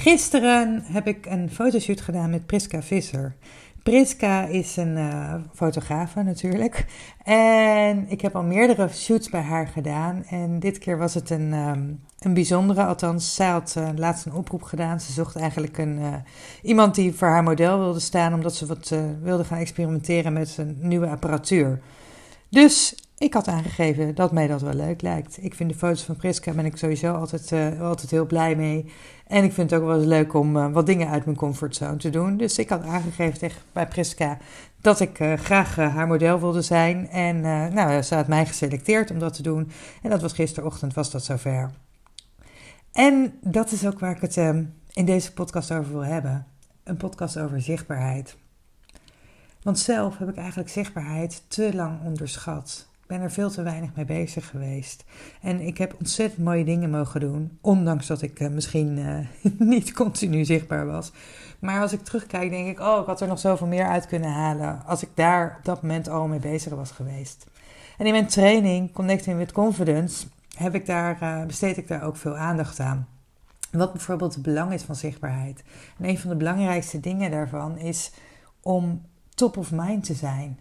Gisteren heb ik een fotoshoot gedaan met Priska Visser. Priska is een uh, fotografe natuurlijk. En ik heb al meerdere shoots bij haar gedaan. En dit keer was het een, um, een bijzondere. Althans, zij had uh, laatst een oproep gedaan. Ze zocht eigenlijk een, uh, iemand die voor haar model wilde staan. Omdat ze wat wilde gaan experimenteren met een nieuwe apparatuur. Dus ik had aangegeven dat mij dat wel leuk lijkt. Ik vind de foto's van Priska ben ik sowieso altijd, uh, altijd heel blij mee. En ik vind het ook wel eens leuk om uh, wat dingen uit mijn comfortzone te doen. Dus ik had aangegeven tegen bij Priska dat ik uh, graag haar model wilde zijn. En nou, ze had mij geselecteerd om dat te doen. En dat was gisterochtend, was dat zover. En dat is ook waar ik het in deze podcast over wil hebben. Een podcast over zichtbaarheid. Want zelf heb ik eigenlijk zichtbaarheid te lang onderschat ben er veel te weinig mee bezig geweest. En ik heb ontzettend mooie dingen mogen doen. Ondanks dat ik uh, misschien uh, niet continu zichtbaar was. Maar als ik terugkijk, denk ik: oh, ik had er nog zoveel meer uit kunnen halen. Als ik daar op dat moment al mee bezig was geweest. En in mijn training Connecting with Confidence heb ik daar, uh, besteed ik daar ook veel aandacht aan. Wat bijvoorbeeld het belang is van zichtbaarheid. En een van de belangrijkste dingen daarvan is om top of mind te zijn.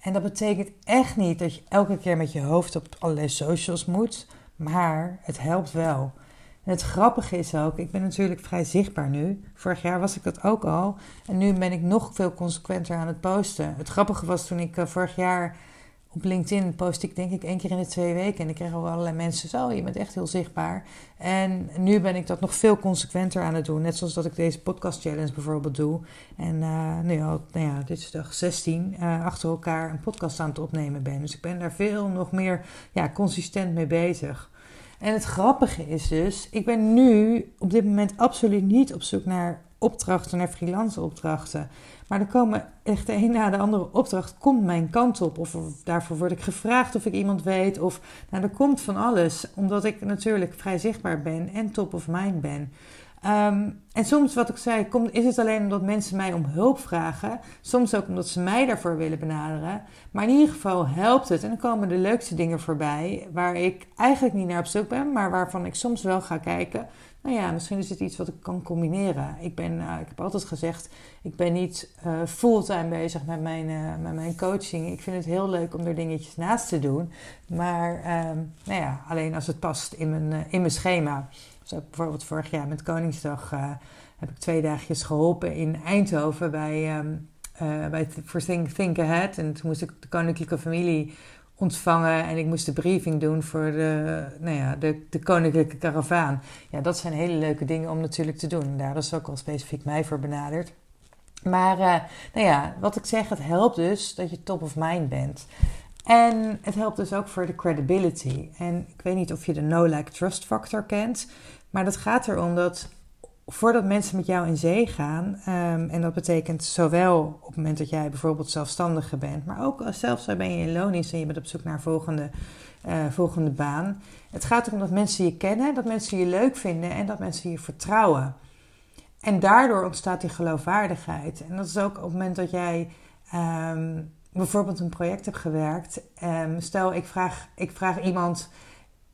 En dat betekent echt niet dat je elke keer met je hoofd op allerlei socials moet, maar het helpt wel. En het grappige is ook, ik ben natuurlijk vrij zichtbaar nu. Vorig jaar was ik dat ook al. En nu ben ik nog veel consequenter aan het posten. Het grappige was toen ik uh, vorig jaar op LinkedIn post ik denk ik één keer in de twee weken. En ik kreeg ook allerlei mensen zo, je bent echt heel zichtbaar. En nu ben ik dat nog veel consequenter aan het doen. Net zoals dat ik deze podcast challenge bijvoorbeeld doe. En uh, nu al, nou ja, dit is dag 16, uh, eh, achter elkaar een podcast aan het opnemen ben. Dus ik ben daar veel nog meer ja, consistent mee bezig. En het grappige is dus, ik ben nu op dit moment absoluut niet op zoek naar opdrachten, naar freelance opdrachten. Maar er komen echt de een na de andere opdracht komt mijn kant op. Of daarvoor word ik gevraagd of ik iemand weet. Of nou, er komt van alles. Omdat ik natuurlijk vrij zichtbaar ben en top of mind ben. Um, en soms, wat ik zei, komt, is het alleen omdat mensen mij om hulp vragen. Soms ook omdat ze mij daarvoor willen benaderen. Maar in ieder geval helpt het. En dan komen de leukste dingen voorbij. Waar ik eigenlijk niet naar op zoek ben. Maar waarvan ik soms wel ga kijken nou ja, misschien is het iets wat ik kan combineren. Ik, ben, uh, ik heb altijd gezegd, ik ben niet uh, fulltime bezig met mijn, uh, met mijn coaching. Ik vind het heel leuk om er dingetjes naast te doen. Maar um, nou ja, alleen als het past in mijn, in mijn schema. Dus ook bijvoorbeeld vorig jaar met Koningsdag heb ik twee dagjes geholpen in Eindhoven bij, um, bij For Think, Think Ahead. En toen moest ik de koninklijke familie ontvangen en ik moest de briefing doen voor de, nou ja, de, de koninklijke karavaan. Ja, dat zijn hele leuke dingen om natuurlijk te doen. Daar is ook al specifiek mij voor benaderd. Maar uh, nou ja, wat ik zeg, het helpt dus dat je top of mind bent. En het helpt dus ook voor de credibility. En ik weet niet of je de no-like trust factor kent, maar dat gaat erom dat voordat mensen met jou in zee gaan, um, en dat betekent zowel op het moment dat jij bijvoorbeeld zelfstandige bent, maar ook als zelfs ben je in loondienst en je bent op zoek naar volgende, uh, volgende baan. Het gaat erom dat mensen je kennen, dat mensen je leuk vinden en dat mensen je vertrouwen. En daardoor ontstaat die geloofwaardigheid. En dat is ook op het moment dat jij um, bijvoorbeeld een project hebt gewerkt. Um, stel, ik vraag, ik vraag iemand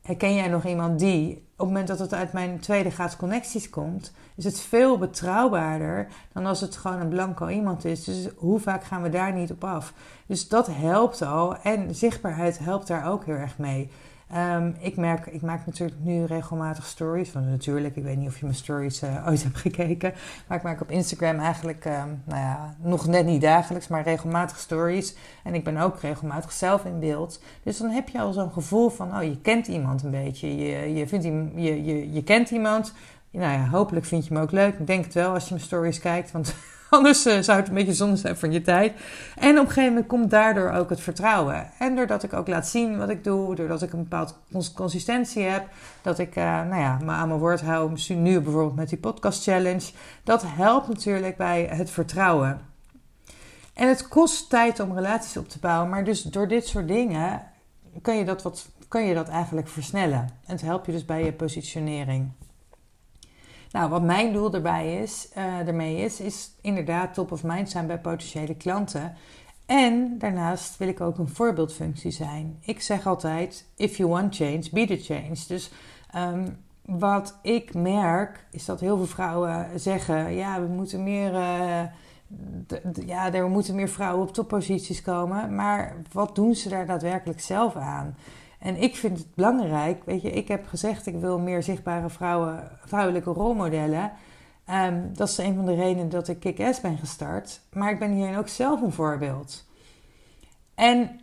Herken jij nog iemand die, op het moment dat het uit mijn tweede graads connecties komt, is het veel betrouwbaarder dan als het gewoon een blanco iemand is. Dus hoe vaak gaan we daar niet op af? Dus dat helpt al en zichtbaarheid helpt daar ook heel erg mee. Um, ik merk, ik maak natuurlijk nu regelmatig stories. Want natuurlijk, ik weet niet of je mijn stories uh, ooit hebt gekeken. Maar ik maak op Instagram eigenlijk, um, nou ja, nog net niet dagelijks, maar regelmatig stories. En ik ben ook regelmatig zelf in beeld. Dus dan heb je al zo'n gevoel van, oh, je kent iemand een beetje. Je, je, vindt, je, je, je kent iemand. Nou ja, hopelijk vind je me ook leuk. Ik denk het wel als je mijn stories kijkt. Want Anders uh, zou het een beetje zonde zijn van je tijd. En op een gegeven moment komt daardoor ook het vertrouwen. En doordat ik ook laat zien wat ik doe, doordat ik een bepaalde consistentie heb, dat ik uh, nou ja, me aan mijn woord hou, nu bijvoorbeeld met die podcast challenge, dat helpt natuurlijk bij het vertrouwen. En het kost tijd om relaties op te bouwen, maar dus door dit soort dingen kan je dat, wat, kan je dat eigenlijk versnellen. En het helpt je dus bij je positionering. Nou, wat mijn doel erbij is, uh, ermee is, is inderdaad top of mind zijn bij potentiële klanten. En daarnaast wil ik ook een voorbeeldfunctie zijn. Ik zeg altijd: if you want change, be the change. Dus um, wat ik merk, is dat heel veel vrouwen zeggen: ja, we moeten meer. Uh, ja, er moeten meer vrouwen op topposities komen. Maar wat doen ze daar daadwerkelijk zelf aan? En ik vind het belangrijk, weet je, ik heb gezegd ik wil meer zichtbare vrouwen, vrouwelijke rolmodellen. Um, dat is een van de redenen dat ik Kick-Ass ben gestart. Maar ik ben hierin ook zelf een voorbeeld. En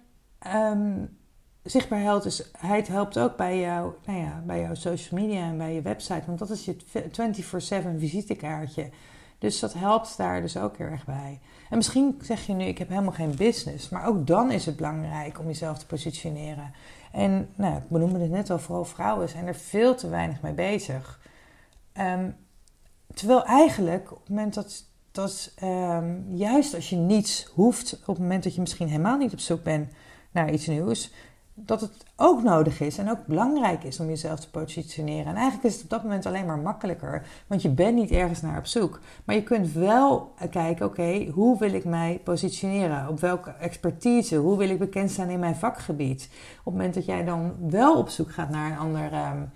um, zichtbaarheid helpt ook bij, jou, nou ja, bij jouw social media en bij je website. Want dat is je 24-7 visitekaartje. Dus dat helpt daar dus ook heel erg bij. En misschien zeg je nu, ik heb helemaal geen business. Maar ook dan is het belangrijk om jezelf te positioneren. En nou, ik benoemde het net al, vooral vrouwen zijn er veel te weinig mee bezig. Um, terwijl eigenlijk op het moment dat, dat um, juist als je niets hoeft, op het moment dat je misschien helemaal niet op zoek bent naar iets nieuws, dat het ook nodig is en ook belangrijk is om jezelf te positioneren. En eigenlijk is het op dat moment alleen maar makkelijker, want je bent niet ergens naar op zoek. Maar je kunt wel kijken, oké, hoe wil ik mij positioneren? Op welke expertise? Hoe wil ik bekend zijn in mijn vakgebied? Op het moment dat jij dan wel op zoek gaat naar een, ander, um,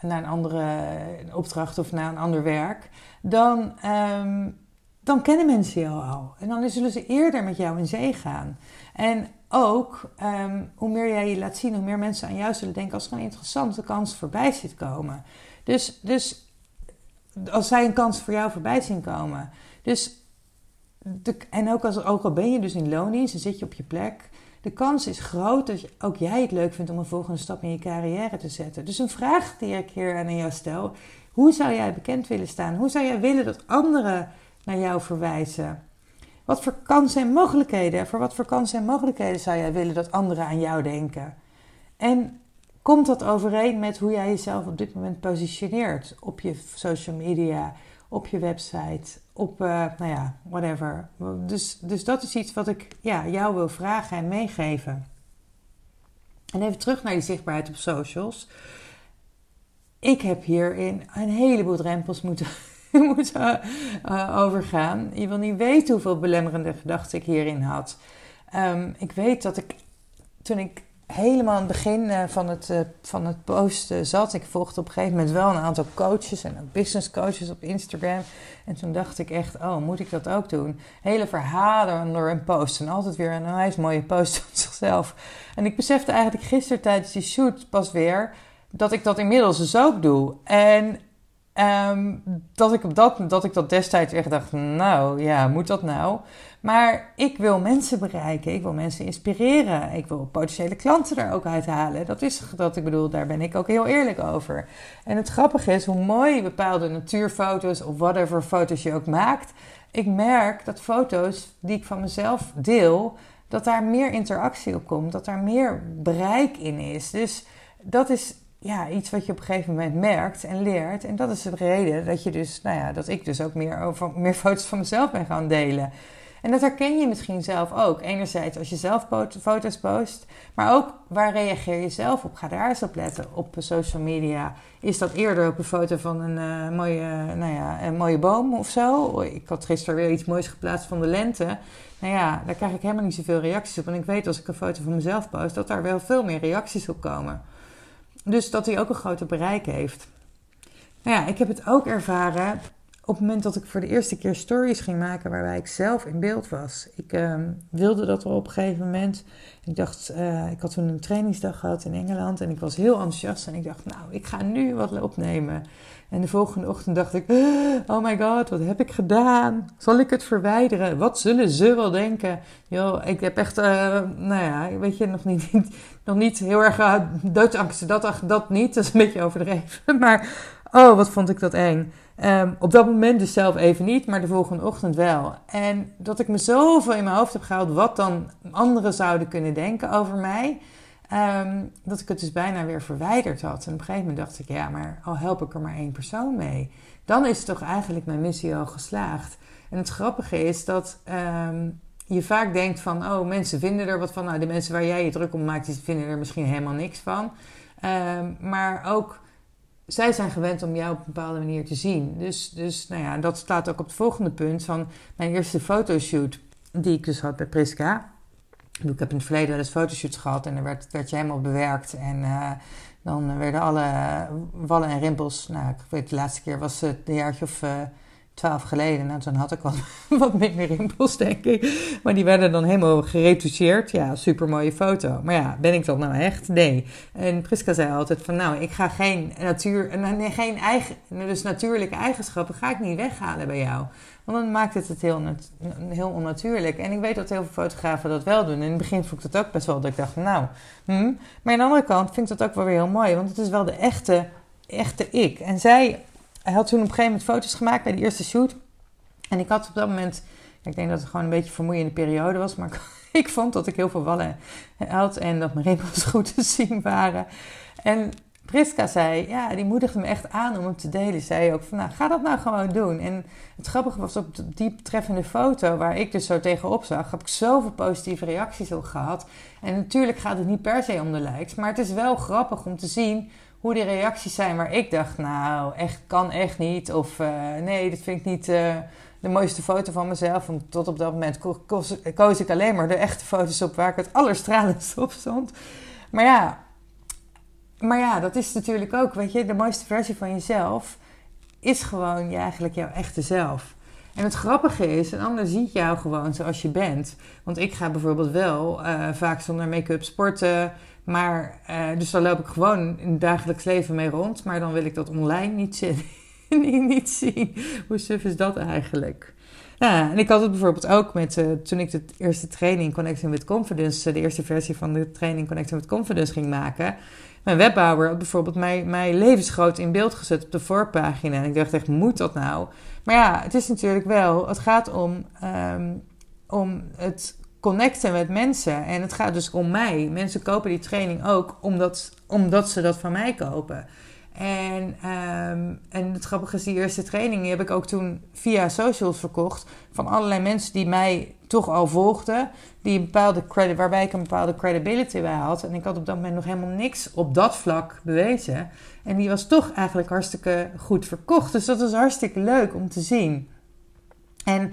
naar een andere opdracht of naar een ander werk, dan, um, dan kennen mensen jou al. En dan zullen ze eerder met jou in zee gaan. En ook, um, hoe meer jij je laat zien, hoe meer mensen aan jou zullen denken als er een interessante kans voorbij zit komen. Dus, dus als zij een kans voor jou voorbij zien komen. Dus en ook, als, ook al ben je dus in loondienst dan zit je op je plek. De kans is groot dat ook jij het leuk vindt om een volgende stap in je carrière te zetten. Dus een vraag die ik hier aan jou stel. Hoe zou jij bekend willen staan? Hoe zou jij willen dat anderen naar jou verwijzen? Wat voor kansen en mogelijkheden, voor wat voor kansen en mogelijkheden zou jij willen dat anderen aan jou denken? En komt dat overeen met hoe jij jezelf op dit moment positioneert op je social media, op je website, op, uh, nou ja, whatever. Dus, dus dat is iets wat ik ja, jou wil vragen en meegeven. En even terug naar die zichtbaarheid op socials. Ik heb hierin een heleboel drempels moeten moet uh, overgaan. Je wil niet weten hoeveel belemmerende gedachten ik hierin had. Um, ik weet dat ik toen ik helemaal aan het begin uh, van, het, van het posten zat. Ik volgde op een gegeven moment wel een aantal coaches en business coaches op Instagram. En toen dacht ik echt, oh, moet ik dat ook doen? Hele verhalen door een post. En altijd weer een wijs mooie post van zichzelf. En ik besefte eigenlijk gisteren tijdens die shoot pas weer dat ik dat inmiddels dus ook doe. En Um, dat, ik dat, dat ik dat destijds echt dacht, nou ja, moet dat nou? Maar ik wil mensen bereiken, ik wil mensen inspireren, ik wil potentiële klanten er ook uithalen. Dat is dat ik bedoel, daar ben ik ook heel eerlijk over. En het grappige is, hoe mooi bepaalde natuurfoto's of whatever foto's je ook maakt, ik merk dat foto's die ik van mezelf deel, dat daar meer interactie op komt, dat daar meer bereik in is. Dus dat is ja, iets wat je op een gegeven moment merkt en leert. En dat is de reden dat je dus, nou ja, dat ik dus ook meer, over, meer foto's van mezelf ben gaan delen. En dat herken je misschien zelf ook. Enerzijds als je zelf foto's post, maar ook waar reageer je zelf op? Ga daar eens op letten op social media. Is dat eerder op een foto van een, uh, mooie, nou ja, een mooie boom of zo? Ik had gisteren weer iets moois geplaatst van de lente. Nou ja, daar krijg ik helemaal niet zoveel reacties op. En ik weet als ik een foto van mezelf post, dat daar wel veel meer reacties op komen. Dus dat hij ook een groter bereik heeft. Nou ja, ik heb het ook ervaren op het moment dat ik voor de eerste keer stories ging maken waarbij ik zelf in beeld was. Ik ehm, wilde dat op een gegeven moment. Ik dacht, uh, ik had toen een trainingsdag gehad in Engeland en ik was heel enthousiast. En ik dacht, nou, ik ga nu wat opnemen. En de volgende ochtend dacht ik, oh my god, wat heb ik gedaan? Zal ik het verwijderen? Wat zullen ze wel denken? Yo, ik heb echt, uh, nou ja, weet je, nog niet, nog niet heel erg uh. Dat, dat niet, dat is een beetje overdreven. Maar Oh, wat vond ik dat eng. Ehm, op dat moment dus zelf even niet, maar de volgende ochtend wel. En dat ik me zoveel in mijn hoofd heb gehaald wat dan anderen zouden kunnen denken over mij. Ehm, dat ik het dus bijna weer verwijderd had. En op een gegeven moment dacht ik, ja, maar al help ik er maar één persoon mee. Dan is toch eigenlijk mijn missie al geslaagd. En het grappige is dat ehm, je vaak denkt van, oh, mensen vinden er wat van. Nou, de mensen waar jij je druk om maakt, die vinden er misschien helemaal niks van. maar ook zij zijn gewend om jou op een bepaalde manier te zien. Dus, dus nou ja, dat staat ook op het volgende punt van mijn eerste fotoshoot die ik dus had bij Priska. Ik heb in het verleden wel eens fotoshoots gehad en dan werd, werd je helemaal bewerkt. En uh, dan werden alle wallen en rimpels, nou ik weet de laatste keer was het een jaartje of... Twaalf geleden. Nou, toen had ik wat, wat minder rimpels, denk ik. Maar die werden dan helemaal geretoucheerd. Ja, super mooie foto. Maar ja, ben ik dat nou echt? Nee. En Priska zei altijd van, nou, ik ga geen natuur, geen eigen, dus natuurlijke eigenschappen ga ik niet weghalen bij jou. Want dan maakt het het heel, heel onnatuurlijk. En ik weet dat heel veel fotografen dat wel doen. In het begin vond ik dat ook best wel, dat ik dacht, nou, hm. Maar aan de andere kant vind ik dat ook wel weer heel mooi. Want het is wel de echte, echte ik. En zij hij had toen op een gegeven moment foto's gemaakt bij de eerste shoot. En ik had op dat moment, ik denk dat het gewoon een beetje een vermoeiende periode was, maar ik vond dat ik heel veel wallen had en dat mijn rimpels goed te zien waren. En Priska zei, ja, die moedigde me echt aan om het te delen. Zei ook van, nou, ga dat nou gewoon doen. En het grappige was op die betreffende foto, waar ik dus zo tegenop zag, heb ik zoveel positieve reacties op gehad. En natuurlijk gaat het niet per se om de likes, maar het is wel grappig om te zien hoe die reacties zijn waar ik dacht, nou, echt kan echt niet. Of uh, nee, dat vind ik niet uh, de mooiste foto van mezelf. Want tot op dat moment koos, ik alleen maar de echte foto's op waar ik het allerstralendst op stond. Maar ja, maar ja, dat is natuurlijk ook, weet je, de mooiste versie van jezelf is gewoon je eigenlijk jouw echte zelf. En het grappige is, een ander ziet jou gewoon zoals je bent. Want ik ga bijvoorbeeld wel uh, vaak zonder make-up sporten. Maar, uh, dus daar loop ik gewoon in het dagelijks leven mee rond. Maar dan wil ik dat online niet, zien. niet zien. Hoe suf is dat eigenlijk? Ja, en ik had het bijvoorbeeld ook met uh, toen ik de eerste training Connecting with Confidence, de eerste versie van de training Connecting with Confidence ging maken. Mijn webbouwer had bijvoorbeeld mij, mij levensgroot in beeld gezet op de voorpagina. En ik dacht echt, moet dat nou? Maar ja, het is natuurlijk wel, het gaat om, um, om het connecten met mensen. En het gaat dus om mij. Mensen kopen die training ook omdat, omdat ze dat van mij kopen. En, um, en het grappige is, die eerste training die heb ik ook toen via socials verkocht. Van allerlei mensen die mij toch al volgden. Die een bepaalde credit, waarbij ik een bepaalde credibility bij had. En ik had op dat moment nog helemaal niks op dat vlak bewezen. En die was toch eigenlijk hartstikke goed verkocht. Dus dat was hartstikke leuk om te zien. En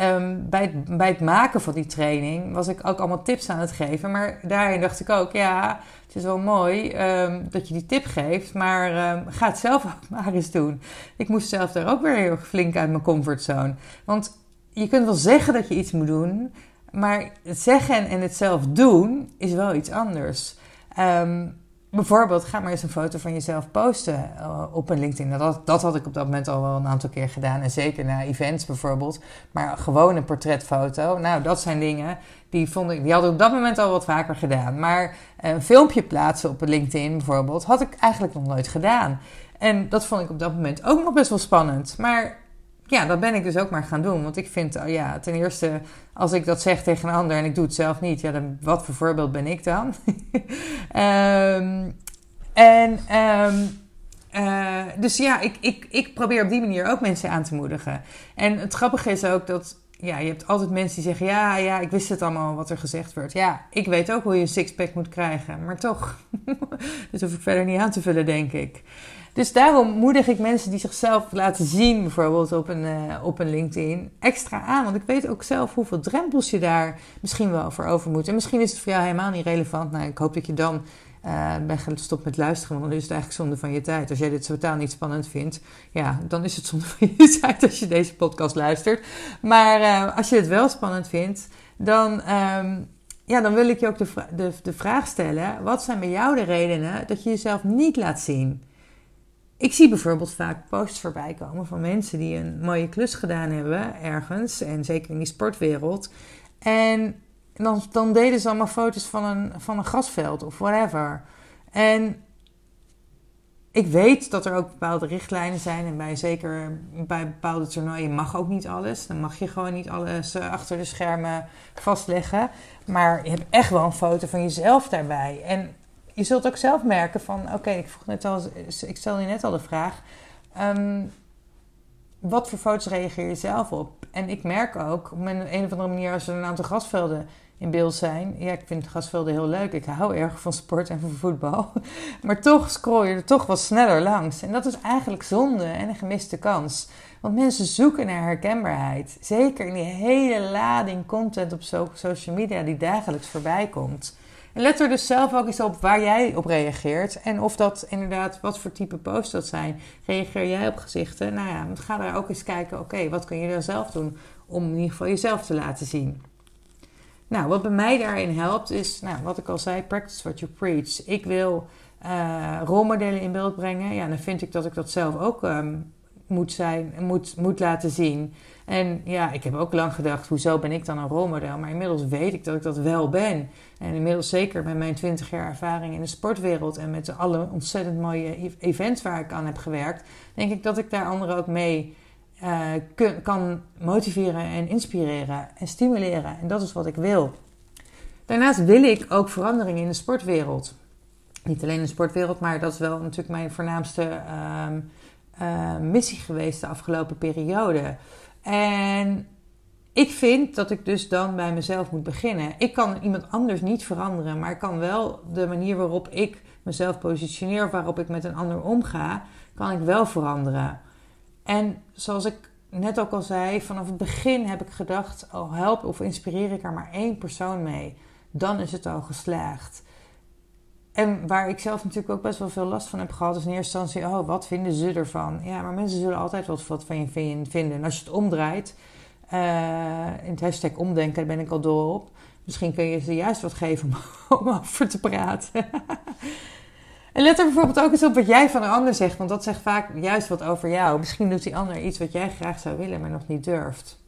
um, bij, het, bij het maken van die training was ik ook allemaal tips aan het geven. Maar daarin dacht ik ook, ja, het is wel mooi um, dat je die tip geeft. Maar um, ga het zelf ook maar eens doen. Ik moest zelf daar ook weer heel flink uit mijn comfortzone. Want je kunt wel zeggen dat je iets moet doen. Maar het zeggen en het zelf doen is wel iets anders. Bijvoorbeeld, ga maar eens een foto van jezelf posten uh, op een LinkedIn. Dat, dat had ik op dat moment al wel een aantal keer gedaan. En zeker na events bijvoorbeeld. Maar gewoon een portretfoto. Nou, dat zijn dingen die, vond ik, die had ik op dat moment al wat vaker gedaan. Maar een filmpje plaatsen op LinkedIn bijvoorbeeld, had ik eigenlijk nog nooit gedaan. En dat vond ik op dat moment ook nog best wel spannend. Maar ja, dat ben ik dus ook maar gaan doen. Want ik vind, oh ja, ten eerste, als ik dat zeg tegen een ander en ik doe het zelf niet, ja, dan wat voor voorbeeld ben ik dan? um, en um, uh, dus ja, ik, ik, ik probeer op die manier ook mensen aan te moedigen. En het grappige is ook dat ja, je hebt altijd mensen die zeggen: Ja, ja, ik wist het allemaal wat er gezegd wordt. Ja, ik weet ook hoe je een sixpack moet krijgen, maar toch. dat hoef ik verder niet aan te vullen, denk ik. Dus daarom moedig ik mensen die zichzelf laten zien, bijvoorbeeld op een, uh, op een LinkedIn, extra aan. Want ik weet ook zelf hoeveel drempels je daar misschien wel voor over moet. En misschien is het voor jou helemaal niet relevant. Nou, ik hoop dat je dan uh, bent gestopt met luisteren, want dan is het eigenlijk zonde van je tijd. Als jij dit totaal niet spannend vindt, ja, dan is het zonde van je tijd als je deze podcast luistert. Maar uh, als je het wel spannend vindt, dan. Um, ja, dan wil ik je ook de, de, de vraag stellen: wat zijn bij jou de redenen dat je jezelf niet laat zien? Ik zie bijvoorbeeld vaak posts voorbij komen van mensen die een mooie klus gedaan hebben ergens. En zeker in die sportwereld. En dan, dan deden ze allemaal foto's van een, van een grasveld of whatever. En ik weet dat er ook bepaalde richtlijnen zijn. En bij zeker bij bepaalde toernooien mag ook niet alles. Dan mag je gewoon niet alles eh, achter de schermen vastleggen. Maar je hebt echt wel een foto van jezelf daarbij. En je zult ook zelf merken van... Oké, ik vroeg net al, ik stelde je net al de vraag... Ehm, wat voor foto's reageer je zelf op? En ik merk ook, op een, een of andere manier, als er een aantal grasvelden in beeld zijn. Ja, ik vind grasvelden heel leuk. Ik hou erg van sport en van voetbal. Maar toch scroll je er toch wat sneller langs. En dat is eigenlijk zonde en een gemiste kans. Want mensen zoeken naar herkenbaarheid. Zeker in die hele lading content op social media die dagelijks voorbij komt. En let er dus zelf ook eens op waar jij op reageert. En of dat inderdaad, wat voor type posts dat zijn. Reageer jij op gezichten? Nou ja, ga daar ook eens kijken. Oké, wat kun je dan zelf doen om in ieder geval jezelf te laten zien? Nou, wat bij mij daarin helpt is, nou, wat ik al zei, practice what you preach. Ik wil uh, rolmodellen in beeld brengen. Ja, dan vind ik dat ik dat zelf ook ehm, moet, zijn, moet, moet laten zien. En ja, ik heb ook lang gedacht, hoezo ben ik dan een rolmodel? Maar inmiddels weet ik dat ik dat wel ben. En inmiddels zeker met mijn 20 jaar ervaring in de sportwereld en met alle ontzettend mooie e-, events waar ik aan heb gewerkt, denk ik dat ik daar anderen ook mee uh, kan motiveren en inspireren en stimuleren. En dat is wat ik wil. Daarnaast wil ik ook verandering in de sportwereld. Niet alleen in de sportwereld, maar dat is wel natuurlijk mijn voornaamste ehm, eh, missie geweest de afgelopen periode. En ik vind dat ik dus dan bij mezelf moet beginnen. Ik kan iemand anders niet veranderen, maar ik kan wel de manier waarop ik mezelf positioneer, waarop ik met een ander omga, kan ik wel veranderen. En zoals ik net ook al zei, vanaf het begin heb ik gedacht: oh, help of inspireer ik er maar één persoon mee, dan is het al geslaagd. En waar ik zelf natuurlijk ook best wel veel last van heb gehad, is in eerste instantie: oh, wat vinden ze ervan? Ja, maar mensen zullen altijd wat, wat van je vinden. En als je het omdraait, uh, in het hashtag omdenken, daar ben ik al door op. Misschien kun je ze juist wat geven om, om over te praten. En let er bijvoorbeeld ook eens op wat jij van een ander zegt, want dat zegt vaak juist wat over jou. Misschien doet die ander iets wat jij graag zou willen, maar nog niet durft.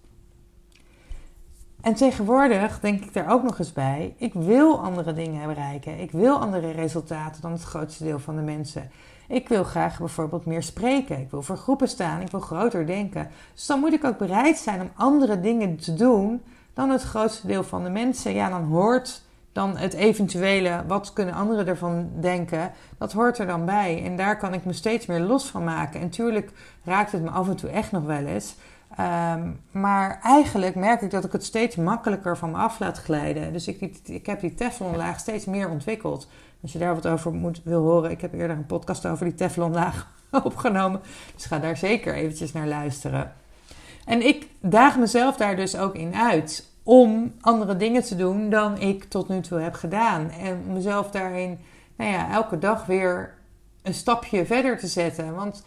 En tegenwoordig denk ik daar ook nog eens bij: ik wil andere dingen bereiken. Ik wil andere resultaten dan het grootste deel van de mensen. Ik wil graag bijvoorbeeld meer spreken. Ik wil voor groepen staan. Ik wil groter denken. Dus dan moet ik ook bereid zijn om andere dingen te doen dan het grootste deel van de mensen. Ja, dan hoort dan het eventuele, wat kunnen anderen ervan denken, dat hoort er dan bij. En daar kan ik me steeds meer los van maken. En tuurlijk raakt het me af en toe echt nog wel eens. Ehm, maar eigenlijk merk ik dat ik het steeds makkelijker van me af laat glijden. Dus ik, ik heb die Teflonlaag steeds meer ontwikkeld. Als je daar wat over moet, wil horen, ik heb eerder een podcast over die Teflonlaag opgenomen. Dus ga daar zeker eventjes naar luisteren. En ik daag mezelf daar dus ook in uit om andere dingen te doen dan ik tot nu toe heb gedaan. En mezelf daarin nou ja, elke dag weer een stapje verder te zetten. Want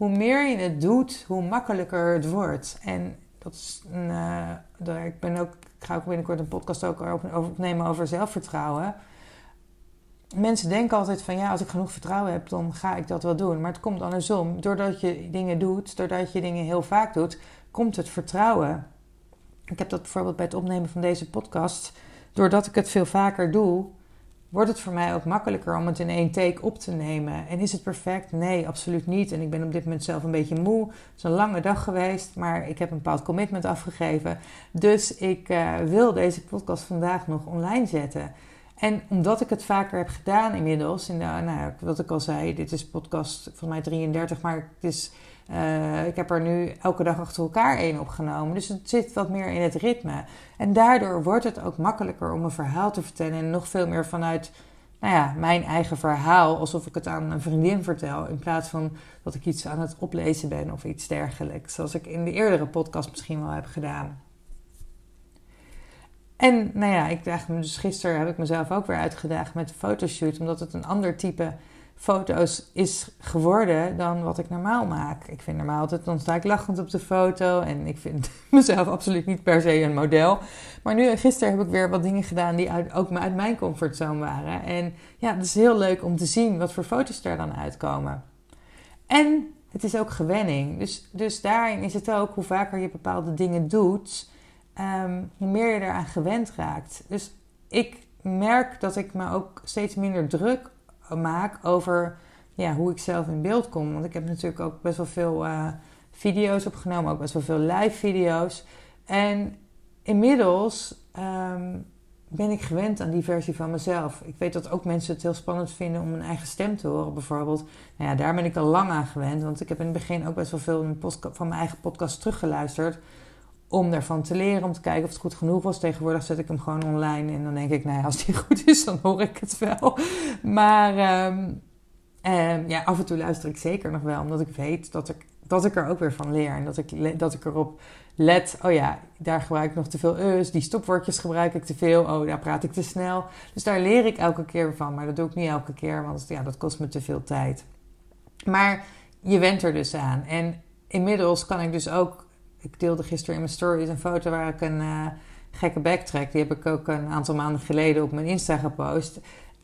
hoe meer je het doet, hoe makkelijker het wordt. En dat is een, uh, ik, ben ook, ik ga ook binnenkort een podcast ook over opnemen over zelfvertrouwen. Mensen denken altijd van ja, als ik genoeg vertrouwen heb, dan ga ik dat wel doen. Maar het komt andersom. Doordat je dingen doet, doordat je dingen heel vaak doet, komt het vertrouwen. Ik heb dat bijvoorbeeld bij het opnemen van deze podcast. Doordat ik het veel vaker doe, wordt het voor mij ook makkelijker om het in één take op te nemen. En is het perfect? Nee, absoluut niet. En ik ben op dit moment zelf een beetje moe. Het is een lange dag geweest, maar ik heb een bepaald commitment afgegeven. Dus ik uh, wil deze podcast vandaag nog online zetten. En omdat ik het vaker heb gedaan inmiddels, in de, nou, wat ik al zei, dit is podcast volgens mij 33, maar het is uh, ik heb er nu elke dag achter elkaar één opgenomen. Dus het zit wat meer in het ritme. En daardoor wordt het ook makkelijker om een verhaal te vertellen. En nog veel meer vanuit nou ja, mijn eigen verhaal. Alsof ik het aan een vriendin vertel. In plaats van dat ik iets aan het oplezen ben of iets dergelijks. Zoals ik in de eerdere podcast misschien wel heb gedaan. En nou ja, ik dacht dus gisteren heb ik mezelf ook weer uitgedaagd met de fotoshoot. Omdat het een ander type foto's is geworden dan wat ik normaal maak. Ik vind normaal altijd, dan sta ik lachend op de foto en ik vind mezelf absoluut niet per se een model. Maar nu, gisteren heb ik weer wat dingen gedaan die uit, ook uit mijn comfortzone waren. En ja, het is heel leuk om te zien wat voor foto's er dan uitkomen. En het is ook gewenning. Dus, dus daarin is het ook, hoe vaker je bepaalde dingen doet, ehm, hoe meer je eraan gewend raakt. Dus ik merk dat ik me ook steeds minder druk maak over ja, hoe ik zelf in beeld kom. Want ik heb natuurlijk ook best wel veel uh, video's opgenomen, ook best wel veel live video's. En inmiddels ehm, ben ik gewend aan die versie van mezelf. Ik weet dat ook mensen het heel spannend vinden om een eigen stem te horen, bijvoorbeeld. Nou ja, daar ben ik al lang aan gewend, want ik heb in het begin ook best wel veel van mijn eigen podcast teruggeluisterd. Om daarvan te leren, om te kijken of het goed genoeg was. Tegenwoordig zet ik hem gewoon online en dan denk ik, nou als die goed is, dan hoor ik het wel. Maar ehm, ehm, ja, af en toe luister ik zeker nog wel, omdat ik weet dat ik, dat ik er ook weer van leer. En dat ik, dat ik erop let, oh ja, daar gebruik ik nog te veel us, die stopwoordjes gebruik ik te veel, oh daar praat ik te snel. Dus daar leer ik elke keer van, maar dat doe ik niet elke keer, want ja, dat kost me te veel tijd. Maar je went er dus aan. En inmiddels kan ik dus ook, ik deelde gisteren in mijn stories een foto waar ik een uh, gekke backtrack, die heb ik ook een aantal maanden geleden op mijn Insta gepost.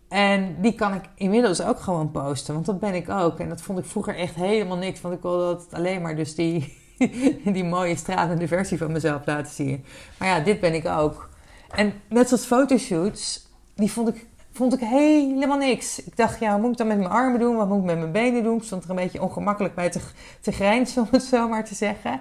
En die kan ik inmiddels ook gewoon posten, want dat ben ik ook. En dat vond ik vroeger echt helemaal niks, want ik wilde dat alleen maar dus die die mooie stralende versie van mezelf laten zien. Maar ja, dit ben ik ook. En net zoals fotoshoots, die vond ik, vond ik helemaal niks. Ik dacht, ja, wat moet ik dan met mijn armen doen? Wat moet ik met mijn benen doen? Ik stond er een beetje ongemakkelijk bij te, te grijnzen, om het zo maar te zeggen.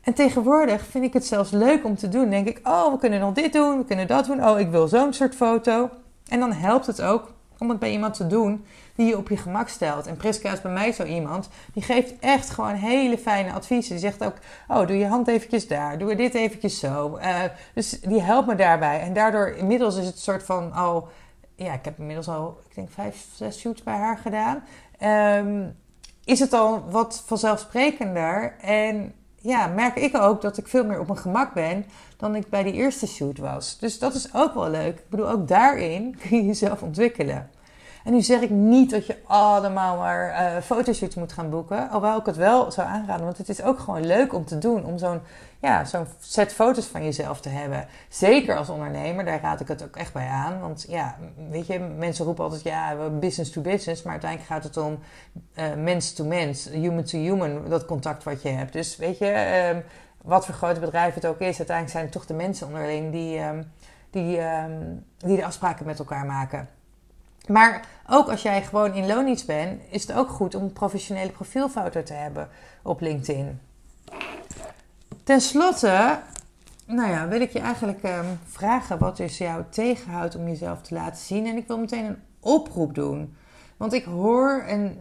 En tegenwoordig vind ik het zelfs leuk om te doen. denk ik, oh, we kunnen nog dit doen, we kunnen dat doen. Oh, ik wil zo'n soort foto. En dan helpt het ook om het bij iemand te doen die je op je gemak stelt. En Priska is bij mij zo iemand, die geeft echt gewoon hele fijne adviezen. Die zegt ook, oh, doe je hand eventjes daar, doe dit eventjes zo. Uh, dus die helpt me daarbij. En daardoor, inmiddels is het een soort van al, ja, ik heb inmiddels al, ik denk vijf, zes shoots bij haar gedaan. Um, is het al wat vanzelfsprekender en ja, merk ik ook dat ik veel meer op mijn gemak ben dan ik bij die eerste shoot was. Dus dat is ook wel leuk. Ik bedoel, ook daarin kun je jezelf ontwikkelen. En nu zeg ik niet dat je allemaal maar uh, fotoshoots moet gaan boeken. Alhoewel ik het wel zou aanraden. Want het is ook gewoon leuk om te doen. Om zo'n ja, zo'n set foto's van jezelf te hebben. Zeker als ondernemer, daar raad ik het ook echt bij aan. Want ja, weet je, mensen roepen altijd ja, business to business. Maar uiteindelijk gaat het om uh, mens to mens, human to human, dat contact wat je hebt. Dus weet je, um, wat voor grote bedrijf het ook is, uiteindelijk zijn het toch de mensen onderling die, um, die, um, die de afspraken met elkaar maken. Maar ook als jij gewoon in loondienst bent, is het ook goed om een professionele profielfoto te hebben op LinkedIn. Ten slotte, nou ja, wil ik je eigenlijk um, vragen wat dus jou tegenhoudt om jezelf te laten zien. En ik wil meteen een oproep doen. Want ik hoor en,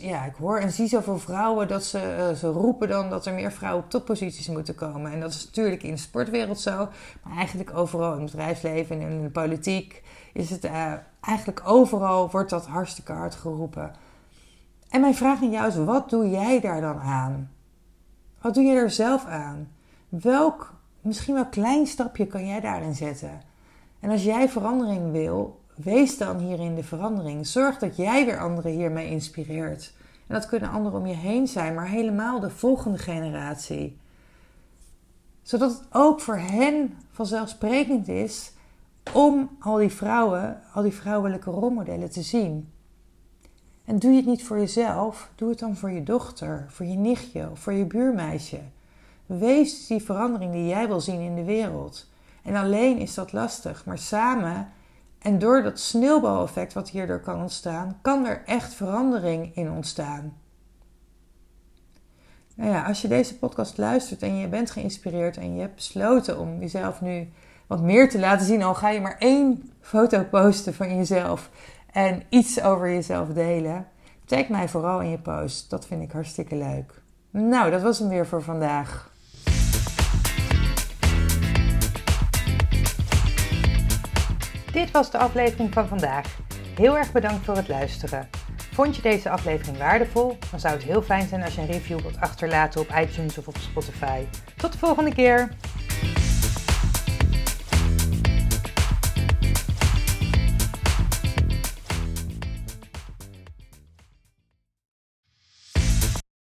ja, ik hoor en zie zoveel vrouwen dat ze, uh, ze roepen dan dat er meer vrouwen op topposities moeten komen. En dat is natuurlijk in de sportwereld zo, maar eigenlijk overal in het bedrijfsleven en in de politiek is het uh, eigenlijk overal wordt dat hartstikke hard geroepen. En mijn vraag aan jou is: wat doe jij daar dan aan? Wat doe je er zelf aan? Welk, misschien wel klein stapje kan jij daarin zetten? En als jij verandering wil, wees dan hierin de verandering. Zorg dat jij weer anderen hiermee inspireert. En dat kunnen anderen om je heen zijn, maar helemaal de volgende generatie. Zodat het ook voor hen vanzelfsprekend is om al die vrouwen, al die vrouwelijke rolmodellen te zien. En doe je het niet voor jezelf, doe het dan voor je dochter, voor je nichtje of voor je buurmeisje. Wees die verandering die jij wil zien in de wereld. En alleen is dat lastig, maar samen en door dat sneeuwbaleffect wat hierdoor kan ontstaan, kan er echt verandering in ontstaan. Nou ja, als je deze podcast luistert en je bent geïnspireerd en je hebt besloten om jezelf nu wat meer te laten zien, al ga je maar één foto posten van jezelf en iets over jezelf delen, tag mij vooral in je post. Dat vind ik hartstikke leuk. Nou, dat was hem weer voor vandaag. Dit was de aflevering van vandaag. Heel erg bedankt voor het luisteren. Vond je deze aflevering waardevol? Dan zou het heel fijn zijn als je een review wilt achterlaten op iTunes of op Spotify. Tot de volgende keer!